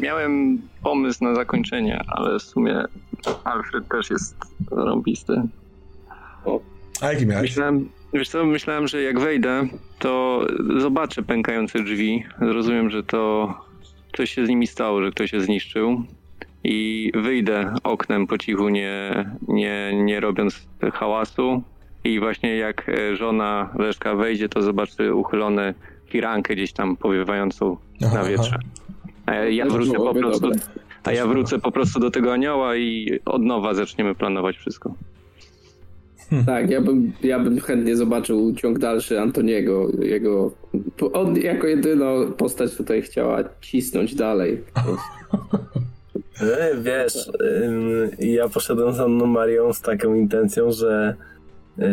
miałem pomysł na zakończenie, ale w sumie Alfred też jest rąbisty. A jaki miałeś? Myślałem, wiesz co, myślałem, że jak wejdę, to zobaczę pękające drzwi. Zrozumiem, że to coś się z nimi stało, że ktoś się zniszczył. I wyjdę oknem po cichu, nie, nie, nie robiąc hałasu. I właśnie jak e, żona Leszka wejdzie, to zobaczy uchylone firankę gdzieś tam powiewającą Aha, na wietrze. A ja, ja wrócę po prostu. dobre. A ja wrócę po prostu do tego anioła i od nowa zaczniemy planować wszystko. Tak, ja bym, ja bym chętnie zobaczył ciąg dalszy Antoniego. Jego, on jako jedyną postać tutaj chciała cisnąć dalej. Wiesz, ja poszedłem z Anną Marią z taką intencją, że yy,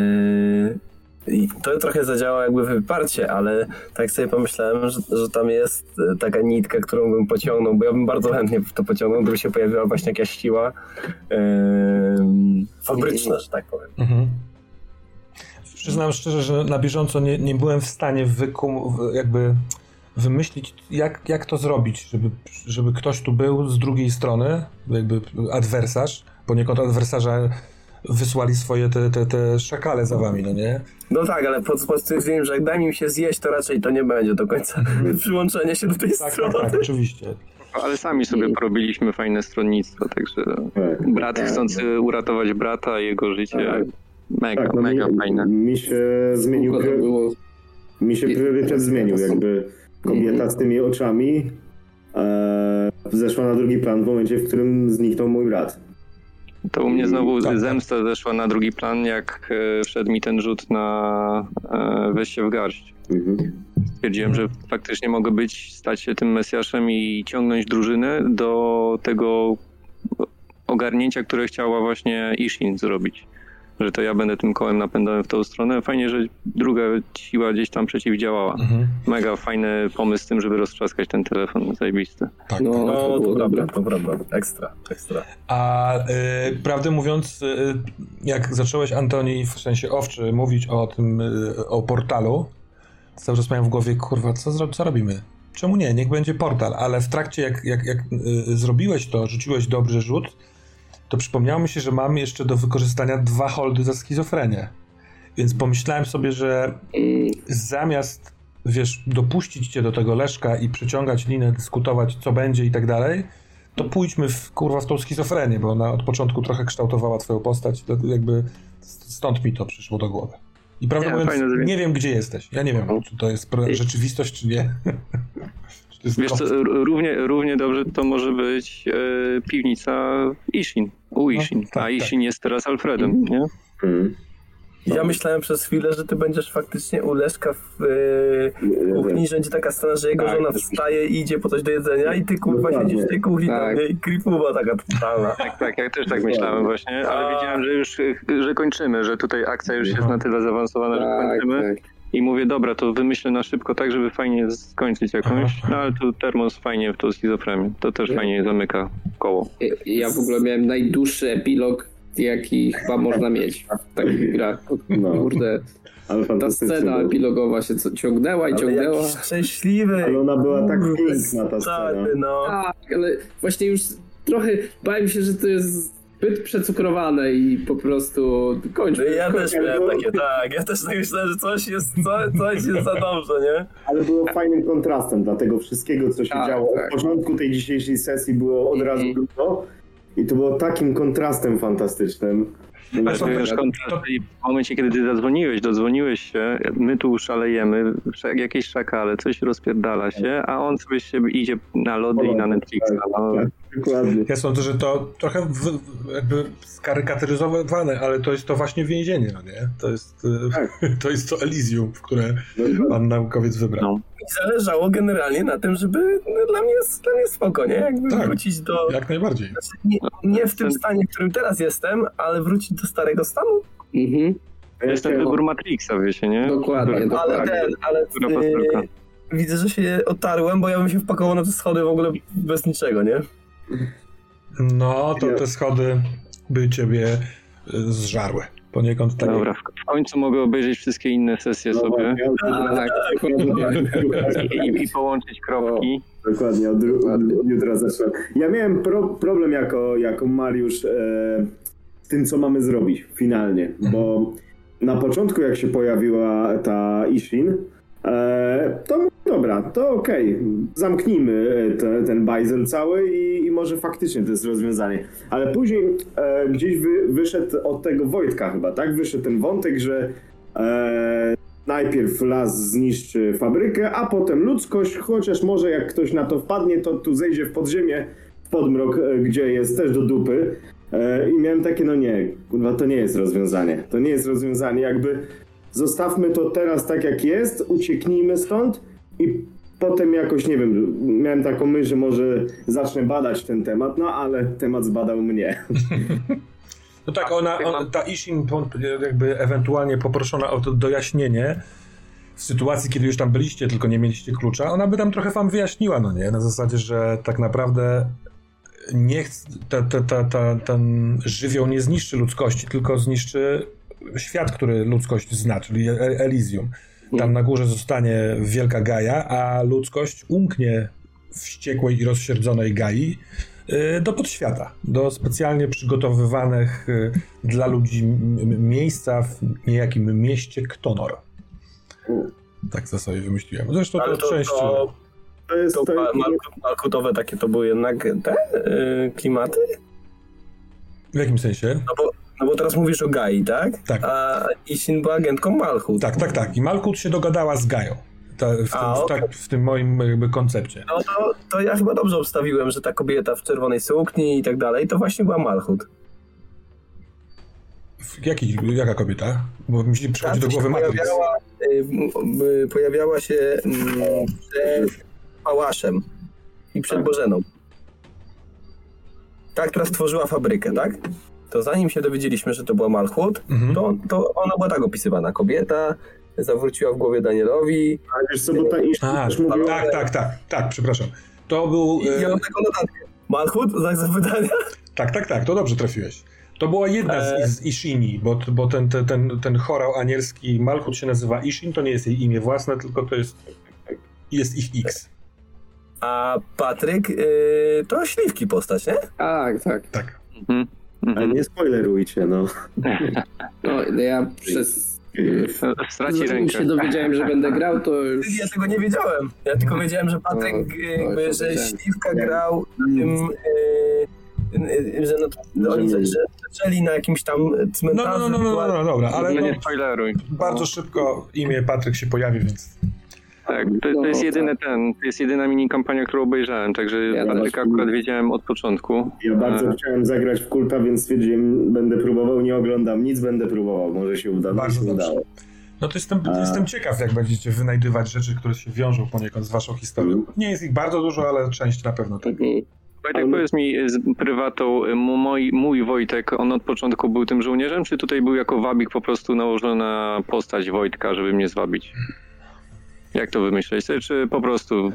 i to trochę zadziałało jakby wyparcie, ale tak sobie pomyślałem, że, że tam jest e, taka nitka, którą bym pociągnął, bo ja bym bardzo chętnie to pociągnął, gdyby się pojawiła właśnie jakaś siła yy, fabryczna, że tak powiem. Mhm. Przyznam szczerze, że na bieżąco nie, nie byłem w stanie wykum, jakby wymyślić, jak, jak to zrobić, żeby, żeby ktoś tu był z drugiej strony, jakby adwersarz, poniekąd adwersarza wysłali swoje te, te, te szakale za wami, no nie? No tak, ale pod, pod stwierdzeniem, że jak da mi się zjeść, to raczej to nie będzie do końca przyłączenie się do tej Tak, tak, strony. tak, oczywiście. Ale sami sobie porobiliśmy fajne stronnictwo, także Tak. brat Tak. chcący uratować brata, jego życie Tak. mega, Tak, no mega mi, fajne. mi się zmienił, było. mi się priorytet zmienił, jakby kobieta z tymi oczami e, zeszła na drugi plan w momencie, w którym zniknął mój brat. To u mnie znowu Tak, zemsta zeszła na drugi plan, jak e, wszedł mi ten rzut na e, wejście w garść. Mhm. Stwierdziłem, że faktycznie mogę być, stać się tym Mesjaszem i ciągnąć drużynę do tego ogarnięcia, które chciała właśnie Ishin zrobić. Że to ja będę tym kołem napędowym w tą stronę. Fajnie, że druga siła gdzieś tam przeciwdziałała. Mhm. Mega fajny pomysł z tym, żeby roztrzaskać ten telefon. Zajebisty. Tak. No, No, to było to dobre. prawda, to prawda. Ekstra, ekstra. A y, prawdę mówiąc, y, jak zacząłeś Antoni, w sensie owczy, mówić o tym, y, o portalu, cały czas miałem w głowie, kurwa, co, zro- co robimy? Czemu nie? Niech będzie portal, ale w trakcie jak, jak, jak y, zrobiłeś to, rzuciłeś dobry rzut, to przypomniało mi się, że mam jeszcze do wykorzystania dwa holdy za schizofrenię. Więc pomyślałem sobie, że zamiast, wiesz, dopuścić cię do tego Leszka i przeciągać linę, dyskutować, co będzie i tak dalej, to pójdźmy w, kurwa w tą schizofrenię, bo ona od początku trochę kształtowała twoją postać, jakby stąd mi to przyszło do głowy. I prawdę Nie, mówiąc, fajne nie wiem, gdzie jesteś. Ja nie wiem, czy to jest rzeczywistość, czy nie. Wiesz co, równie, równie dobrze to może być e, piwnica Ishin. U Ishin. tak, A Ishin jest teraz Alfredem, nie? Mhm. Ja myślałem przez chwilę, że ty będziesz faktycznie u Leszka w e, kuchni, że będzie taka scena, że jego Tak, żona wstaje i idzie po coś do jedzenia i ty kurwa Dokładnie. siedzisz w tej kuchni Tak. tam, i creepuba taka totalna. Tak, tak, ja też tak myślałem właśnie, ale wiedziałem, że już e, że kończymy, że tutaj akcja już jest na tyle zaawansowana, że tak, kończymy. Tak. I mówię, dobra, to wymyślę na szybko tak, żeby fajnie skończyć jakąś. No ale tu termos fajnie w tą schizofrenię. To też fajnie zamyka koło. Ja w ogóle miałem najdłuższy epilog, jaki chyba można mieć w takich grach. No. Kurde, Ale ta scena było. epilogowa się ciągnęła i Ale ciągnęła. szczęśliwy. Ale ona była tak piękna ta scena. no. Tak, ale właśnie już trochę bałem się, że to jest zbyt przecukrowane i po prostu kończmy. No Ja też miałem takie, tak, ja też tak myślałem, że coś jest, co, coś jest za dobrze, nie? Ale było fajnym kontrastem dla tego wszystkiego, co się Tak, działo. tak. Od początku tej dzisiejszej sesji było od razu dużo i to było takim kontrastem fantastycznym. To już kontrast i w momencie, kiedy ty zadzwoniłeś, dodzwoniłeś się, my tu szalejemy, sz- jakieś szakale, coś rozpierdala się, a on sobie się idzie na lody i na Netflixa. No, Tak, dokładnie. Ja sądzę, że to trochę w, jakby skarykaturyzowane, ale to jest to właśnie więzienie, no nie? To jest, y, Tak. to jest to Elysium, w które pan naukowiec wybrał. No. I zależało generalnie na tym, żeby no, dla mnie dla mnie spoko, nie? Jakby Tak. wrócić do... Jak najbardziej. Znaczy, nie, nie w tym stanie, w którym teraz jestem, ale wrócić do starego stanu. Mhm, To jest ten wybór Matrixa, wiecie, nie? dokładnie. Ale ten, ale y, widzę, że się otarłem, bo ja bym się wpakował na te schody w ogóle bez niczego, nie? No, to te schody by ciebie y, zżarły, Poniekąd tak. Dobra, w końcu mogę obejrzeć wszystkie inne sesje No sobie Tak, dokładnie. i, i połączyć kropki. Dokładnie, od, od, jutra zaczynam. Ja miałem pro, problem jako, jako Mariusz e, z tym, co mamy zrobić finalnie, bo na początku, jak się pojawiła ta Ishin, e, to dobra, to okej, zamknijmy e, te, ten bajzel cały i, i może faktycznie to jest rozwiązanie. Ale później e, gdzieś wy, wyszedł od tego Wojtka chyba, tak? Wyszedł ten wątek, że e, najpierw las zniszczy fabrykę, a potem ludzkość, chociaż może jak ktoś na to wpadnie, to tu zejdzie w podziemie, w podmrok, e, gdzie jest też do dupy. E, I miałem takie, no nie, kurwa, to nie jest rozwiązanie. To nie jest rozwiązanie, jakby zostawmy to teraz tak jak jest, ucieknijmy stąd i potem jakoś, nie wiem, miałem taką myśl, że może zacznę badać ten temat, no ale temat zbadał mnie. No tak, ona, on, ta Ishin jakby ewentualnie poproszona o to dojaśnienie w sytuacji, kiedy już tam byliście, tylko nie mieliście klucza, ona by tam trochę wam wyjaśniła, no nie? Na zasadzie, że tak naprawdę nie chce, ta, ta, ta, ta, ten żywioł nie zniszczy ludzkości, tylko zniszczy świat, który ludzkość zna, czyli E- Elysium. Tam na górze zostanie wielka Gaja, a ludzkość umknie wściekłej i rozsierdzonej Gai y, do podświata, do specjalnie przygotowywanych y, dla ludzi miejsca w niejakim mieście Ktonor. Tak to sobie wymyśliłem. Zresztą Ale to, to, część... to, To jest, to to Malkutowe takie to były jednak te y, klimaty? W jakim sensie? No bo, no bo teraz mówisz o Gai, tak? Tak. A Ishin była agentką Malchut. Tak, tak, tak. I Malkut się dogadała z Gają. Ta, w, tym, A, okej. tak, w tym moim jakby koncepcie. No to, to ja chyba dobrze obstawiłem, że ta kobieta w czerwonej sukni i tak dalej, to właśnie była Malchut. Jaki, jaka kobieta? Bo mi się przychodzi do Ta, co głowy Matrix. pojawiała, y, y, pojawiała się mm, przed Pałaszem i przed Bożeną. Ta, która stworzyła fabrykę, tak? To zanim się dowiedzieliśmy, że to była Malchut, Mhm. to, to ona była tak opisywana. Kobieta zawróciła w głowie Danielowi a wiesz co, bo ta Ishin A, mówiła, tak, tak, tak, tak, przepraszam. To był... i, i e, ja mam taką notatkę. Malchut? Znak zapytania? Tak, tak, tak, to dobrze trafiłeś. To była jedna z, E. z Ishini, bo, bo ten, ten, ten, ten chorał anielski Malchut się nazywa Ishin, to nie jest jej imię własne, tylko to jest, jest ich X. A Patryk y, to śliwki postać, nie? Tak, tak. Tak. Mhm. Ale Mhm. nie spoilerujcie, no. No, ja przez... Straci Zanim rękę. się dowiedziałem, że będę grał, to już... Ja tego nie wiedziałem. Ja tylko wiedziałem, że Patryk, No, y, no, jakby, już że. Śliwka grał na tym, y, y, że, no, oni zaczęli na jakimś tam No, cmentarzu. no, no, no, no, no, no dobra, ale Ale no, nie spoileruj. bardzo szybko imię Patryk się pojawi, więc Tak, to, to jest tak. jedyny ten, to jest jedyna mini kampania, którą obejrzałem, także Ja Patryka też. akurat wiedziałem od początku. Ja bardzo E, chciałem zagrać w kulta, więc stwierdziłem, będę próbował, nie oglądam nic, będę próbował, może się uda, Bardzo się dobrze. udało. no to jestem, A. jestem ciekaw, jak będziecie wynajdywać rzeczy, które się wiążą poniekąd z waszą historią. Mhm. Nie jest ich bardzo dużo, ale część na pewno tak. Mhm. Wojtek, powiedz mi z prywatą, m- mój, mój Wojtek, on od początku był tym żołnierzem, czy tutaj był jako wabik po prostu nałożona postać Wojtka, żeby mnie zwabić? Jak to wymyśleć? Czy po prostu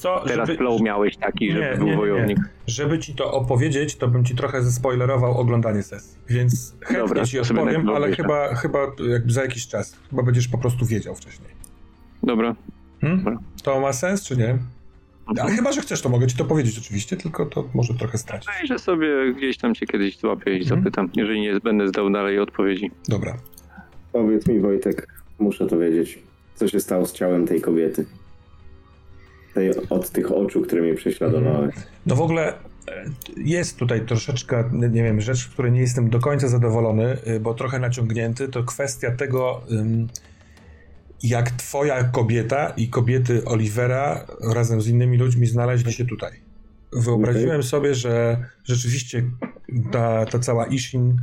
co, teraz żeby, flow miałeś taki, Nie, żeby nie, był nie, nie. wojownik? żeby ci to opowiedzieć, to bym ci trochę zespoilerował oglądanie sesji. Więc chętnie Dobra, ci odpowiem, ale chyba, chyba jakby za jakiś czas. Chyba będziesz po prostu wiedział wcześniej. Dobra. Hmm? Dobra. To ma sens, czy nie? Ale chyba, że chcesz, to mogę ci to powiedzieć oczywiście, tylko to może trochę stracić. Że sobie gdzieś tam cię kiedyś złapię i Mhm. zapytam, jeżeli nie będę zdał dalej odpowiedzi. Dobra. Powiedz mi Wojtek, muszę to wiedzieć, co się stało z ciałem tej kobiety? Tej, od tych oczu, które mnie prześladowały. No w ogóle e, jest tutaj troszeczkę, nie wiem, rzecz, w której nie jestem do końca zadowolony, y, bo trochę naciągnięty, to kwestia tego, jak twoja kobieta i kobiety Olivera razem z innymi ludźmi znaleźli się tutaj. Wyobraziłem sobie, że rzeczywiście ta, ta cała Ishin,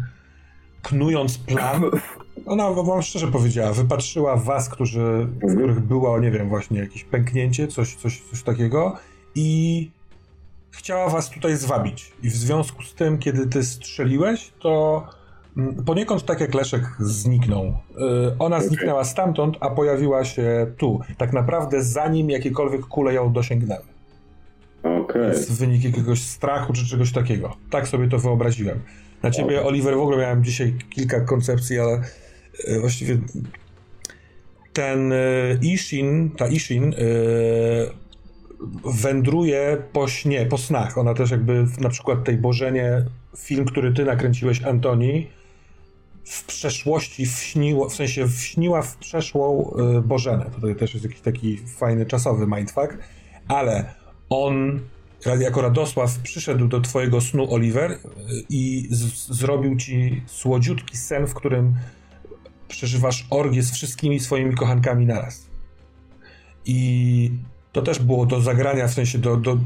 knując plan, ona wam szczerze powiedziała, wypatrzyła was, którzy, w których było, nie wiem, właśnie jakieś pęknięcie, coś, coś, coś takiego i chciała was tutaj zwabić. I w związku z tym, kiedy ty strzeliłeś, to mm, poniekąd tak jak Leszek zniknął. Y, Ona zniknęła stamtąd, a pojawiła się tu. Tak naprawdę zanim jakiekolwiek kule ją dosięgnęły. Okej. Jest wynik jakiegoś strachu czy czegoś takiego. Tak sobie to wyobraziłem. Na ciebie, Oliver, w ogóle miałem dzisiaj kilka koncepcji, ale właściwie ten e, Ishin, ta Ishin e, wędruje po śnie, po snach. Ona też jakby na przykład tej Bożenie, film, który ty nakręciłeś, Antoni, w przeszłości wśniło, w sensie wśniła w przeszłą Bożenę. Tutaj też jest jakiś taki fajny czasowy mindfuck, ale on jako Radosław przyszedł do twojego snu, Oliver, i z- zrobił ci słodziutki sen, w którym przeżywasz orgię z wszystkimi swoimi kochankami naraz. I to też było do zagrania, w sensie do, do,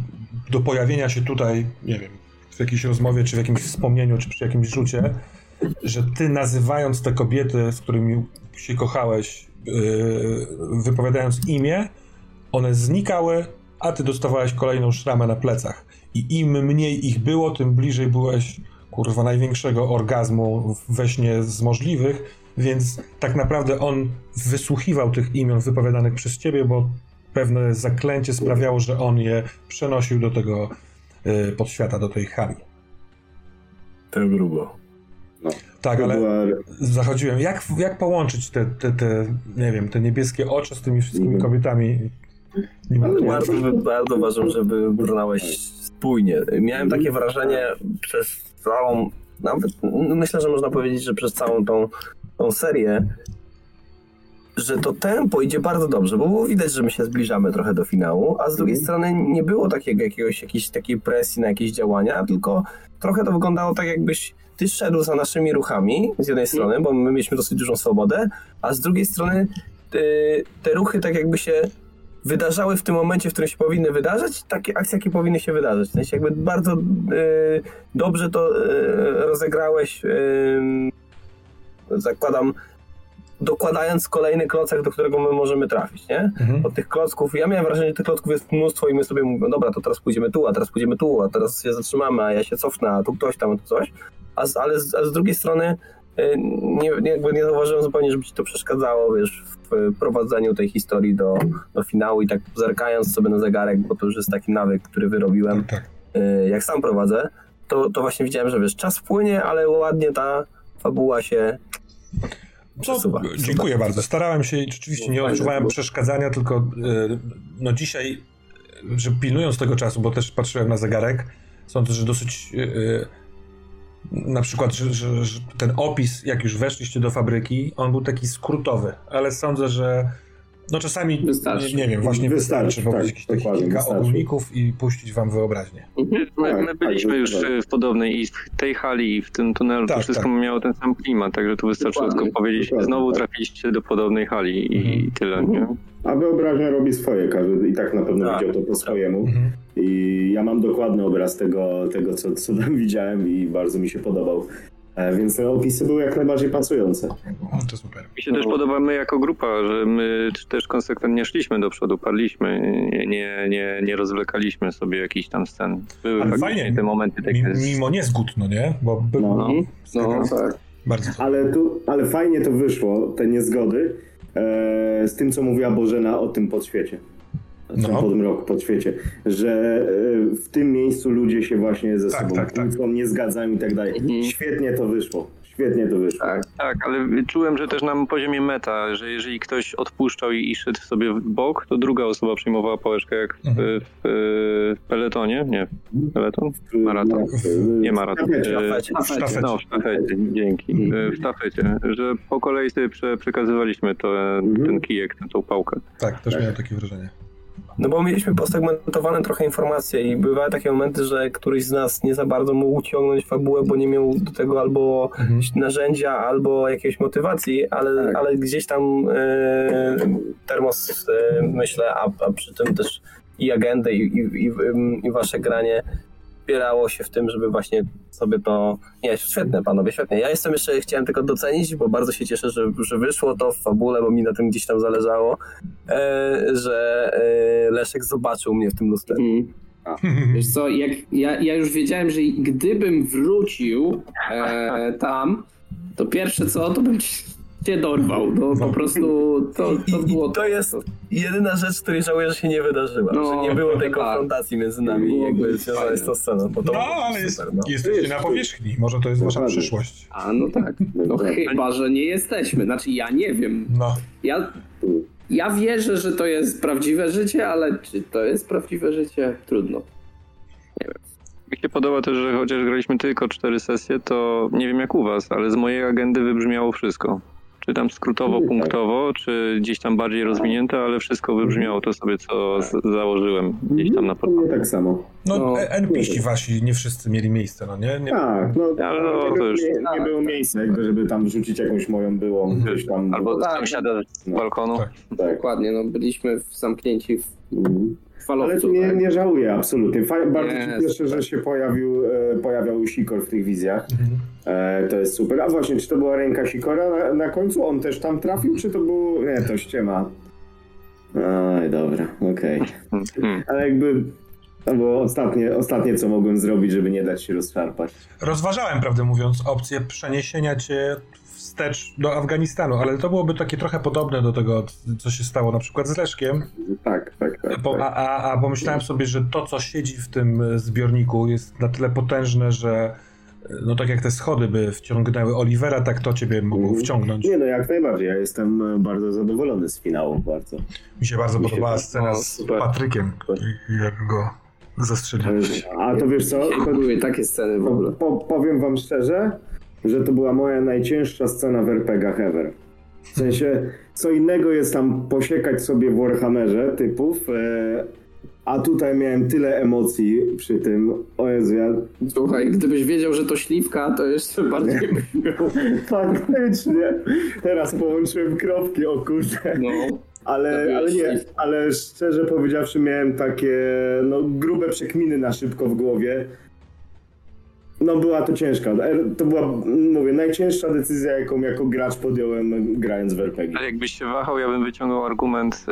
do pojawienia się tutaj, nie wiem, w jakiejś rozmowie, czy w jakimś wspomnieniu, czy przy jakimś rzucie, że ty nazywając te kobiety, z którymi się kochałeś, yy, wypowiadając imię, one znikały, a ty dostawałeś kolejną szramę na plecach. I im mniej ich było, tym bliżej byłeś, kurwa, największego orgazmu we śnie z możliwych, więc tak naprawdę on wysłuchiwał tych imion wypowiadanych przez ciebie, bo pewne zaklęcie sprawiało, że on je przenosił do tego yy, podświata, do tej hali. To grubo. Tak, To ale zachodziłem. Jak, jak połączyć te, te, te, nie wiem, te niebieskie oczy z tymi wszystkimi Mhm. kobietami? Nie ma Ale Bardzo, bardzo uważam, że wybrnąłeś spójnie. Miałem takie wrażenie przez całą, nawet no myślę, że można powiedzieć, że przez całą tą, tą serię, że to tempo idzie bardzo dobrze, bo było widać, że my się zbliżamy trochę do finału, a z drugiej strony nie było takiego jakiegoś, jakiejś takiej presji na jakieś działania, tylko trochę to wyglądało tak, jakbyś ty szedł za naszymi ruchami z jednej strony, bo my mieliśmy dosyć dużą swobodę, a z drugiej strony y, te ruchy tak jakby się wydarzały w tym momencie, w którym się powinny wydarzyć, takie akcje, jakie powinny się wydarzyć. W sensie jakby bardzo y, dobrze to y, rozegrałeś, zakładam, dokładając kolejny klocek, do którego my możemy trafić, nie? Mhm. Od tych klocków, ja miałem wrażenie, że tych klocków jest mnóstwo i my sobie mówimy, dobra, to teraz pójdziemy tu, a teraz pójdziemy tu, a teraz się zatrzymamy, a ja się cofnę, a tu ktoś tam, a tu coś. A z, ale z, a z drugiej strony y, nie, jakby nie zauważyłem zupełnie, żeby ci to przeszkadzało, wiesz, w prowadzeniu tej historii do, do finału i tak zerkając sobie na zegarek, bo to już jest taki nawyk, który wyrobiłem, Tak. y, jak sam prowadzę, to, to właśnie widziałem, że wiesz, czas płynie, ale ładnie ta fabuła się Dziękuję bardzo. Starałem się i rzeczywiście nie odczuwałem przeszkadzania, tylko y, no dzisiaj, y, że pilnując tego czasu, bo też patrzyłem na zegarek, sądzę, że dosyć y, na przykład, że, że, że ten opis, jak już weszliście do fabryki, on był taki skrótowy, ale sądzę, że no czasami, Wystarczy. nie, nie wiem, właśnie Wystarczy, wystarczy, powiedzieć tak, dokładnie, kilka wystarczy. ogólników i puścić wam wyobraźnię. My, my Tak, byliśmy tak, już tak. w podobnej i w tej hali i w tym tunelu Tak, to wszystko tak. miało ten sam klimat, także tu wystarczy Dokładnie, tylko powiedzieć, dokładnie, znowu tak. trafiliście do podobnej hali i Mhm. tyle, nie? A wyobraźnia robi swoje, każdy i tak na pewno Tak. widział to po swojemu. Mhm. I ja mam dokładny obraz tego, tego co, co tam widziałem i bardzo mi się podobał. E, Więc te opisy były jak najbardziej pasujące. No, to super. Mi się też podoba my jako grupa, że my też konsekwentnie szliśmy do przodu, padliśmy, nie, nie, nie, nie rozwlekaliśmy sobie jakichś tam scen. Były Ale fajnie. te momenty takie... Mimo niezgód, no nie? Bo by, No. No. No tak. bardzo Ale, tu, ale fajnie to wyszło, te niezgody, e, z tym, co mówiła Bożena o tym podświecie. No. Po tym roku podświecie, że e, w tym miejscu ludzie się właśnie ze Tak, sobą tak, tak. kłócą, nie zgadzają i tak dalej. Mhm. Świetnie to wyszło. Świetnie to wyszło. Tak. Tak, ale czułem, że też na poziomie meta, że jeżeli ktoś odpuszczał i, i szedł sobie w bok, to druga osoba przyjmowała pałeczkę jak w, Mhm. w, w peletonie, nie, peleton? Maraton. W- Nie maraton. w sztafecie. E, w sztafecie. No, w sztafecie, dzięki. Mhm. E, W sztafecie, że po kolei sobie prze, przekazywaliśmy to, Mhm. ten kijek, tę, tą pałkę. Tak, też miałem takie wrażenie. No bo mieliśmy posegmentowane trochę informacje i bywały takie momenty, że któryś z nas nie za bardzo mógł ciągnąć fabułę, bo nie miał do tego albo Mhm. narzędzia, albo jakiejś motywacji, ale, Tak. ale gdzieś tam e, termos, e, myślę, a, a przy tym też i agendę, i, i, i, i wasze granie wspierało się w tym, żeby właśnie sobie to... Nie, świetne panowie, świetnie. Ja jestem jeszcze, chciałem tylko docenić, bo bardzo się cieszę, że, że wyszło to w fabule, bo mi na tym gdzieś tam zależało, e, że e, Leszek zobaczył mnie w tym lustrze. Mhm. Wiesz co, jak, ja, ja już wiedziałem, że gdybym wrócił e, tam, to pierwsze co, to bym ci się dorwał. No, po prostu to, to było... I to jest jedyna rzecz, której żałuję, że się nie wydarzyła. No, że nie było tej tak. konfrontacji między nami Byłoby jakby związanej z tą sceną. Bo to No, ale jest, super, no. jesteście na powierzchni. Może to jest wasza przyszłość. A, no tak. No chyba, że nie jesteśmy. Znaczy, ja nie wiem. No. Ja, ja wierzę, że to jest prawdziwe życie, ale czy to jest prawdziwe życie? Trudno. Mi się podoba też, że chociaż graliśmy tylko cztery sesje, to nie wiem jak u was, ale z mojej agendy wybrzmiało wszystko. Czy tam skrótowo, Tak. punktowo, czy gdzieś tam bardziej rozwinięte, ale wszystko wybrzmiało to sobie, co z- założyłem gdzieś tam na początku. tak samo. No, No, e- NPC wasi nie wszyscy mieli miejsce, no nie? nie Tak, no, Ale no, to już- nie, nie tak, było tak. miejsca, jakby, żeby tam wrzucić jakąś moją byłą gdzieś tam. Albo Tak, sąsiada z no. balkonu. Tak. tak. Dokładnie, no byliśmy w, zamknięci w Falowcu. Ale nie, tak? nie żałuję absolutnie. Faj, bardzo się cieszę, że się pojawił, e, pojawiał Sikor w tych wizjach. Mhm. E, to jest super. A właśnie, czy to była ręka Sikora na, na końcu? On też tam trafił, czy to był... Nie, to ściema. Oj, dobra, okej. Hmm. Ale jakby... To było ostatnie, ostatnie, co mogłem zrobić, żeby nie dać się rozszarpać. Rozważałem, prawdę mówiąc, opcję przeniesienia cię wstecz do Afganistanu, ale to byłoby takie trochę podobne do tego, co się stało na przykład z Leszkiem. Tak, tak, tak. Bo, tak. a, a, a pomyślałem sobie, że to, co siedzi w tym e, zbiorniku, jest na tyle potężne, że e, no tak jak te schody by wciągnęły Olivera, tak to ciebie mogło Mhm. wciągnąć. Nie no, jak najbardziej. Ja jestem e, bardzo zadowolony z finału, bardzo. Mi się bardzo Mi się podobała tak- scena z. Patrykiem, jak go zastrzelił. A to wiesz co? To, Były takie sceny w ogóle. po, powiem wam szczerze, że to była moja najcięższa scena w RPGach ever. W sensie, co innego jest tam posiekać sobie w Warhammerze typów, e, a tutaj miałem tyle emocji przy tym. O Jezu, ja Słuchaj, gdybyś wiedział, że to śliwka, to jeszcze bardziej byś miał. faktycznie teraz połączyłem kropki, o kurde. No, Ale, ale nie, ale szczerze powiedziawszy miałem takie no, grube przekminy na szybko w głowie. No była to ciężka. Er- To była, mówię, najcięższa decyzja, jaką jako gracz podjąłem grając w RPG. Ale jakbyś się wahał, ja bym wyciągał argument,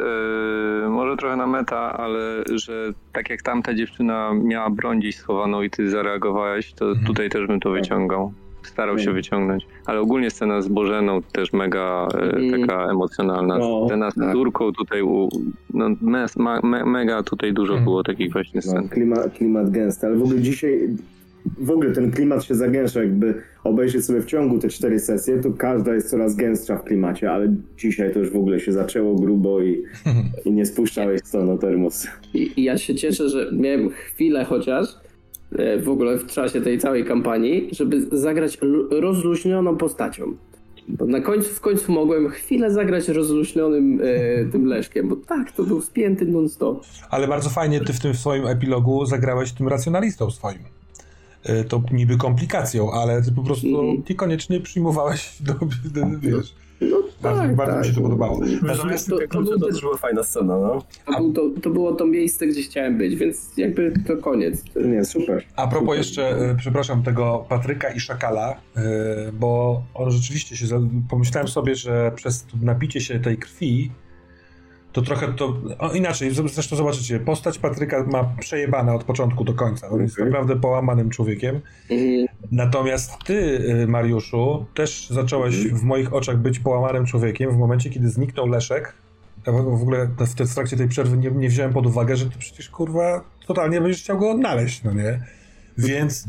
yy, może trochę na meta, ale że tak jak tamta dziewczyna miała broń gdzieś schowaną i ty zareagowałeś, to Mhm. tutaj też bym to wyciągał. Starał się Mhm. wyciągnąć. Ale ogólnie scena z Bożeną też mega e, Mhm. taka emocjonalna. No, scena z tak. córką tutaj, u, no, mes, ma, me, mega tutaj dużo Mhm. było takich właśnie No, scen. klimat, klimat gęsty, ale w ogóle dzisiaj w ogóle ten klimat się zagęszcza, jakby obejrzeć sobie w ciągu te cztery sesje, to każda jest coraz gęstsza w klimacie, ale dzisiaj to już w ogóle się zaczęło grubo i, i nie spuszczałeś co termos. I, I ja się cieszę, że miałem chwilę chociaż w ogóle w czasie tej całej kampanii, żeby zagrać rozluźnioną postacią. Bo na końcu, w końcu mogłem chwilę zagrać rozluźnionym e, tym Leszkiem, bo tak, to był spięty non-stop. Ale bardzo fajnie ty w tym swoim epilogu zagrałeś tym racjonalistą swoim. Y, To niby komplikacją, ale ty po prostu Mhm. niekoniecznie przyjmowałeś do, do wiesz. No Bardzo, tak, bardzo tak. mi się to podobało. Natomiast to- to, to był to ten- też była fajna scena, no. To, był to, to było to miejsce, gdzie chciałem być, więc jakby to koniec. Nie, super. A propos jeszcze, y, przepraszam, tego Patryka i Szakala, y, bo on rzeczywiście się, pomyślałem sobie, że przez to napicie się tej krwi, to trochę to, o, inaczej, zresztą zobaczycie, postać Patryka ma przejebane od początku do końca, on jest Okej. naprawdę połamanym człowiekiem, Mhm. Natomiast ty, y, Mariuszu, też zacząłeś w moich oczach być połamanym człowiekiem w momencie, kiedy zniknął Leszek. Ja w ogóle w trakcie tej przerwy nie, nie wziąłem pod uwagę, że ty przecież kurwa totalnie będziesz chciał go odnaleźć, no nie? Więc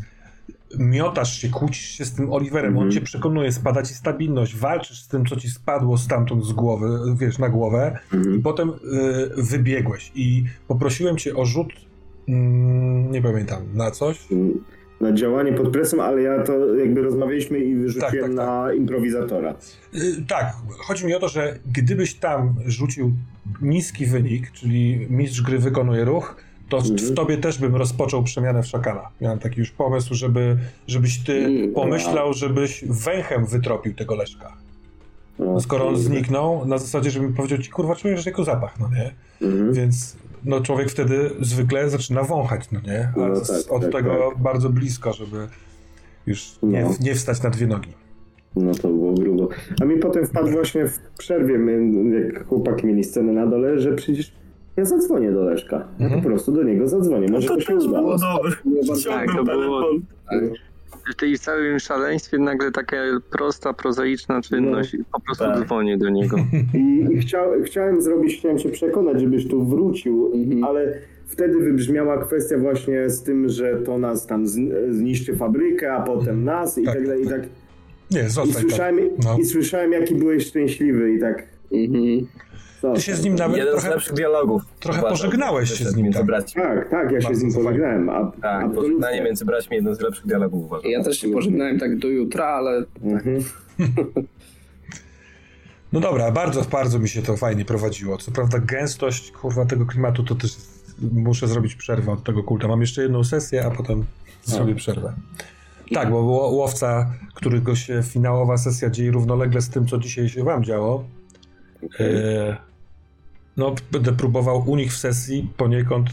miotasz się, kłócisz się z tym Oliverem, on Mhm. cię przekonuje, spada ci stabilność, walczysz z tym, co ci spadło stamtąd z głowy, wiesz, na głowę i Mhm. potem y, wybiegłeś i poprosiłem cię o rzut, mm, nie pamiętam, na coś, Na działanie pod presją, ale ja to jakby rozmawialiśmy i wyrzuciłem Tak, tak, na improwizatora. Y, Tak, chodzi mi o to, że gdybyś tam rzucił niski wynik, czyli mistrz gry wykonuje ruch, to w- w Mhm. tobie też bym rozpoczął przemianę w szakala. Miałem taki już pomysł, żeby, żebyś ty Mm, pomyślał, żebyś węchem wytropił tego Leszka. O, Skoro on zniknął, na zasadzie, żebym powiedział ci, kurwa, czujesz jego zapach, no nie? Mhm. Więc no, człowiek wtedy zwykle zaczyna wąchać, no nie? A No z- tak, od tak, tego bardzo blisko, żeby już nie, No. nie wstać na dwie nogi. No to było grubo. A mi potem wpadł właśnie w przerwie, jak chłopaki mieli scenę na dole, że przecież ja zadzwonię do Leszka. Ja Mhm. po prostu do niego zadzwonię. Może To to się uda. było dobre. Tak, to było-. Tak. w tej całym szaleństwie nagle taka prosta, prozaiczna czynność po prostu Tak. dzwoni do niego. I, i chciał, chciałem zrobić, chciałem cię przekonać, żebyś tu wrócił, Mhm. ale wtedy wybrzmiała kwestia właśnie z tym, że to nas tam zniszczy fabrykę, a potem nas i Tak. tak dalej. I, tak, Nie, i, zostań tam. słyszałem, No. I słyszałem, jaki byłeś szczęśliwy i tak... Mhm. Ty się z nim nawet Jeden z trochę... lepszych dialogów. trochę uważam, pożegnałeś się z nim, Między tak. braćmi. Tak, tak, ja się Bardzo z nim pożegnałem. A, Tak, absolutnie. pożegnanie między braćmi jeden z lepszych dialogów uważam. Ja też się pożegnałem tak do jutra, ale Mhm. No dobra, bardzo, bardzo mi się to fajnie prowadziło. Co prawda gęstość, kurwa, tego klimatu to też muszę zrobić przerwę od tego kulta. Mam jeszcze jedną sesję, a potem zrobię przerwę. Tak, bo ło- łowca, którego się finałowa sesja dzieje równolegle z tym, co dzisiaj się wam działo. E, no, będę próbował u nich w sesji poniekąd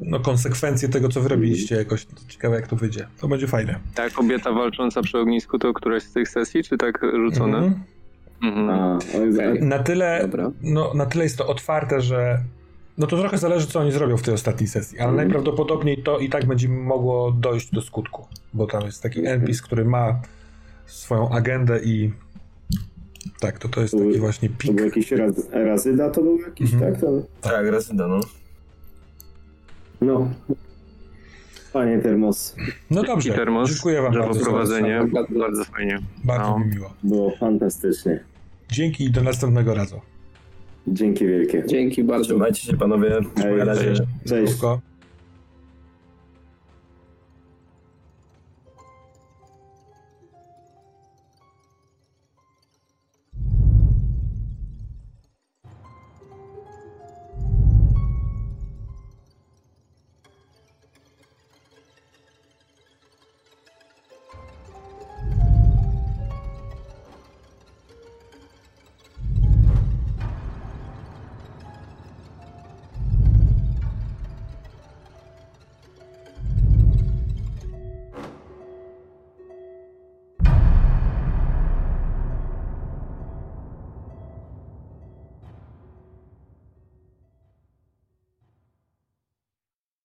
no, konsekwencje tego, co wy robiliście jakoś. Ciekawe, jak to wyjdzie. To będzie fajne. Ta kobieta walcząca przy ognisku to któraś z tych sesji, czy tak rzucone? Mhm. Mhm. A, o Jezu, Okej. Na tyle, Dobra. no, na tyle jest to otwarte, że no to trochę zależy, co oni zrobią w tej ostatniej sesji, ale najprawdopodobniej to i tak będzie mogło dojść do skutku, bo tam jest taki NPC, który ma swoją agendę i tak, to to jest taki właśnie To pik. był jakiś raz, Razyda, to był jakiś, Mhm. tak? To, Tak, Rezyda, no. no. Panie Termos, No dobrze, termos dziękuję wam za bardzo. poprowadzenie. bardzo. Bardzo fajnie. Bardzo No. mi miło. było fantastycznie. Dzięki i do następnego razu. Dzięki wielkie. dzięki bardzo. Trzymajcie się panowie. Hej, razie. Cześć. Zdrówko.